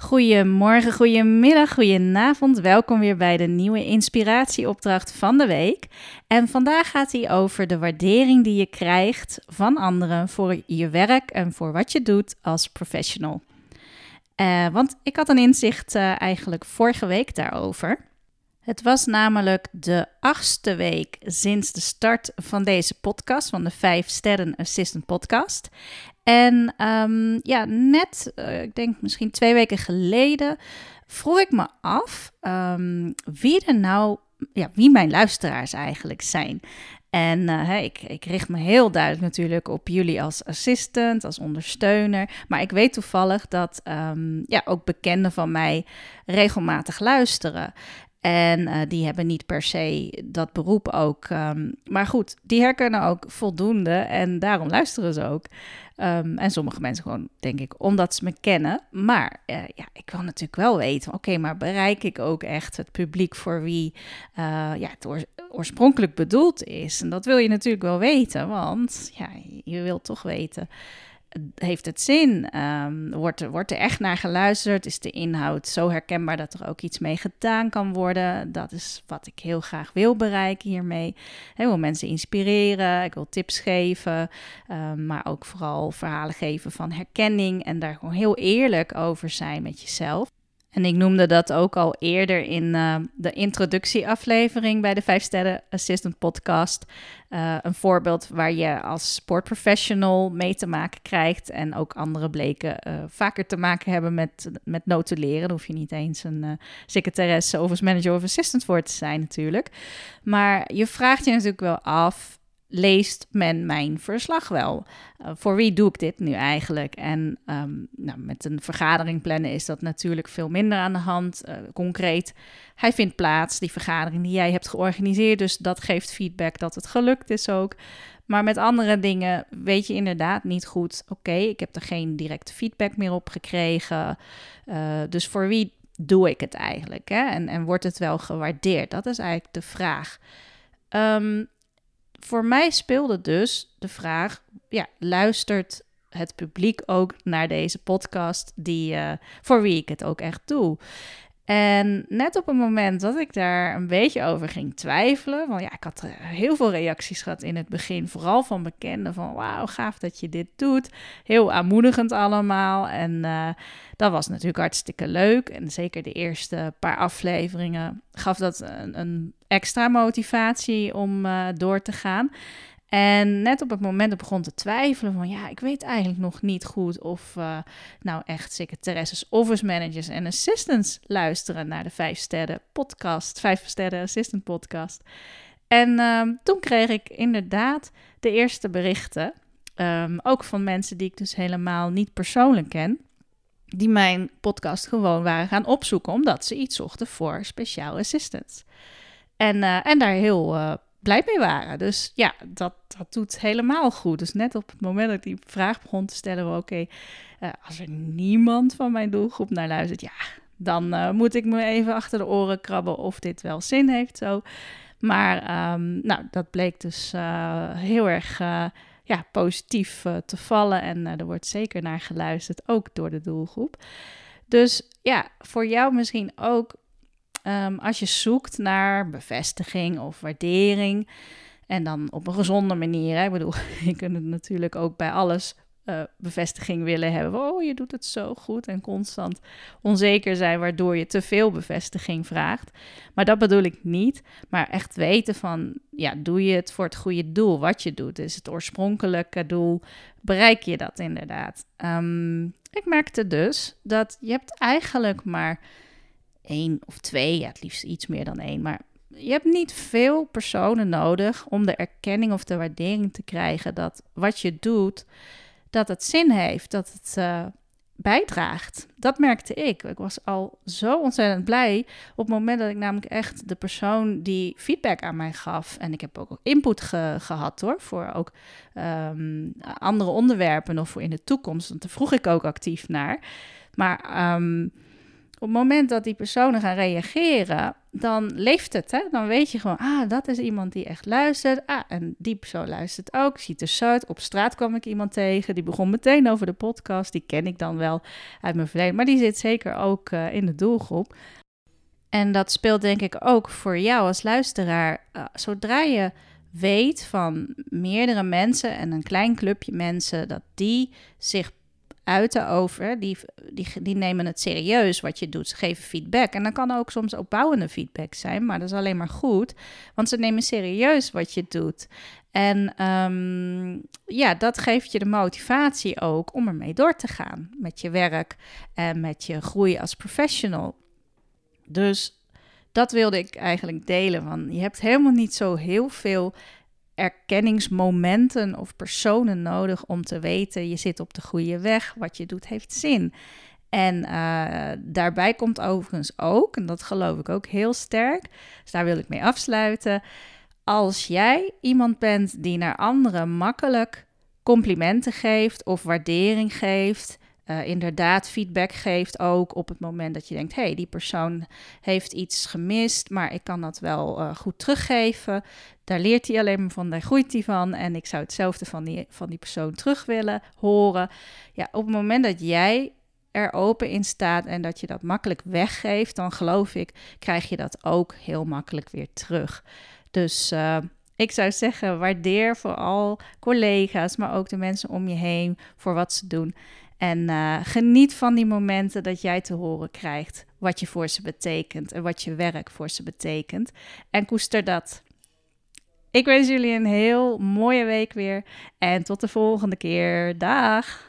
Goedemorgen, goedemiddag, goedenavond. Welkom weer bij de nieuwe inspiratieopdracht van de week. En vandaag gaat hij over de waardering die je krijgt van anderen voor je werk en voor wat je doet als professional. Uh, want ik had een inzicht uh, eigenlijk vorige week daarover. Het was namelijk de achtste week sinds de start van deze podcast, van de 5 Sterren Assistant Podcast. En um, ja, net, uh, ik denk misschien twee weken geleden, vroeg ik me af um, wie er nou, ja, wie mijn luisteraars eigenlijk zijn. En uh, ik, ik richt me heel duidelijk natuurlijk op jullie als assistant, als ondersteuner. Maar ik weet toevallig dat um, ja, ook bekenden van mij regelmatig luisteren. En uh, die hebben niet per se dat beroep ook. Um, maar goed, die herkennen ook voldoende en daarom luisteren ze ook. Um, en sommige mensen gewoon, denk ik, omdat ze me kennen. Maar uh, ja, ik wil natuurlijk wel weten, oké, maar bereik ik ook echt het publiek voor wie uh, ja, het oor oorspronkelijk bedoeld is? En dat wil je natuurlijk wel weten, want ja, je wilt toch weten heeft het zin? Um, wordt, er, wordt er echt naar geluisterd? Is de inhoud zo herkenbaar dat er ook iets mee gedaan kan worden? Dat is wat ik heel graag wil bereiken hiermee. Ik wil mensen inspireren, ik wil tips geven, um, maar ook vooral verhalen geven van herkenning en daar gewoon heel eerlijk over zijn met jezelf. En ik noemde dat ook al eerder in uh, de introductieaflevering bij de 5 Sterren Assistant podcast. Uh, een voorbeeld waar je als sportprofessional mee te maken krijgt. En ook anderen bleken uh, vaker te maken hebben met, met notuleren. Daar hoef je niet eens een secretaresse, office manager of assistant voor te zijn natuurlijk. Maar je vraagt je natuurlijk wel af leest men mijn verslag wel? Uh, voor wie doe ik dit nu eigenlijk? En um, nou, met een vergadering plannen is dat natuurlijk veel minder aan de hand. Uh, concreet, hij vindt plaats, die vergadering die jij hebt georganiseerd. Dus dat geeft feedback dat het gelukt is ook. Maar met andere dingen weet je inderdaad niet goed. Oké, ik heb er geen directe feedback meer op gekregen. Uh, dus voor wie doe ik het eigenlijk? Hè? En, en wordt het wel gewaardeerd? Dat is eigenlijk de vraag. Um, voor mij speelde dus de vraag: ja, luistert het publiek ook naar deze podcast, die, uh, voor wie ik het ook echt doe? En net op het moment dat ik daar een beetje over ging twijfelen, want ja, ik had heel veel reacties gehad in het begin, vooral van bekenden, van wauw, gaaf dat je dit doet. Heel aanmoedigend allemaal. En uh, dat was natuurlijk hartstikke leuk. En zeker de eerste paar afleveringen gaf dat een, extra motivatie om uh, door te gaan. En net op het moment dat begon te twijfelen van ja, ik weet eigenlijk nog niet goed of uh, nou echt secretaresses, office managers en assistants luisteren naar de vijf sterren podcast, vijf sterren assistant podcast. En um, toen kreeg ik inderdaad de eerste berichten, um, ook van mensen die ik dus helemaal niet persoonlijk ken, die mijn podcast gewoon waren gaan opzoeken omdat ze iets zochten voor speciaal assistants. En, uh, en daar heel uh, blij mee waren. Dus ja, dat, dat doet helemaal goed. Dus net op het moment dat ik die vraag begon te stellen, oké, uh, als er niemand van mijn doelgroep naar luistert, ja, dan uh, moet ik me even achter de oren krabben of dit wel zin heeft zo. Maar um, nou, dat bleek dus uh, heel erg ja, positief te vallen en er wordt zeker naar geluisterd, ook door de doelgroep. Dus ja, voor jou misschien ook Um, als je zoekt naar bevestiging of waardering. En dan op een gezonde manier. Hè? Ik bedoel, je kunt het natuurlijk ook bij alles uh, bevestiging willen hebben. Oh, je doet het zo goed en constant onzeker zijn, waardoor je te veel bevestiging vraagt. Maar dat bedoel ik niet. Maar echt weten van, ja, doe je het voor het goede doel? Wat je doet, is het oorspronkelijke doel. Bereik je dat inderdaad? Um, ik merkte dus dat je hebt eigenlijk maar één of twee, ja, het liefst iets meer dan één. Maar je hebt niet veel personen nodig om de erkenning of de waardering te krijgen dat wat je doet, dat het zin heeft, dat het uh, bijdraagt. Dat merkte ik. Ik was al zo ontzettend blij op het moment dat ik namelijk echt de persoon die feedback aan mij gaf. En ik heb ook input ge gehad hoor, voor ook um, andere onderwerpen of voor in de toekomst. Want daar vroeg ik ook actief naar. Maar um, op het moment dat die personen gaan reageren, dan leeft het. Hè? Dan weet je gewoon, ah, dat is iemand die echt luistert. Ah, en die persoon luistert ook. Ziet er uit. Op straat kwam ik iemand tegen. Die begon meteen over de podcast. Die ken ik dan wel uit mijn verleden. Maar die zit zeker ook uh, in de doelgroep. En dat speelt denk ik ook voor jou als luisteraar. Uh, zodra je weet van meerdere mensen en een klein clubje mensen dat die zich uiten over, die, die, die nemen het serieus wat je doet. Ze geven feedback. En dan kan ook soms opbouwende feedback zijn, maar dat is alleen maar goed, want ze nemen serieus wat je doet. En ehm, ja, dat geeft je de motivatie ook om ermee door te gaan met je werk en met je groei als professional. Dus dat wilde ik eigenlijk delen. Van je hebt helemaal niet zo heel veel erkenningsmomenten of personen nodig om te weten je zit op de goede weg, wat je doet heeft zin. En uh, daarbij komt overigens ook, en dat geloof ik ook heel sterk, dus daar wil ik mee afsluiten. Als jij iemand bent die naar anderen makkelijk complimenten geeft of waardering geeft, uh, inderdaad feedback geeft ook op het moment dat je denkt, hé, hey, die persoon heeft iets gemist, maar ik kan dat wel uh, goed teruggeven. Daar leert hij alleen maar van, daar groeit hij van en ik zou hetzelfde van die, van die persoon terug willen horen. Ja, op het moment dat jij er open in staat en dat je dat makkelijk weggeeft, dan geloof ik, krijg je dat ook heel makkelijk weer terug. Dus uh, ik zou zeggen, waardeer vooral collega's, maar ook de mensen om je heen voor wat ze doen. En uh, geniet van die momenten dat jij te horen krijgt wat je voor ze betekent en wat je werk voor ze betekent. En koester dat. Ik wens jullie een heel mooie week weer en tot de volgende keer. Dag!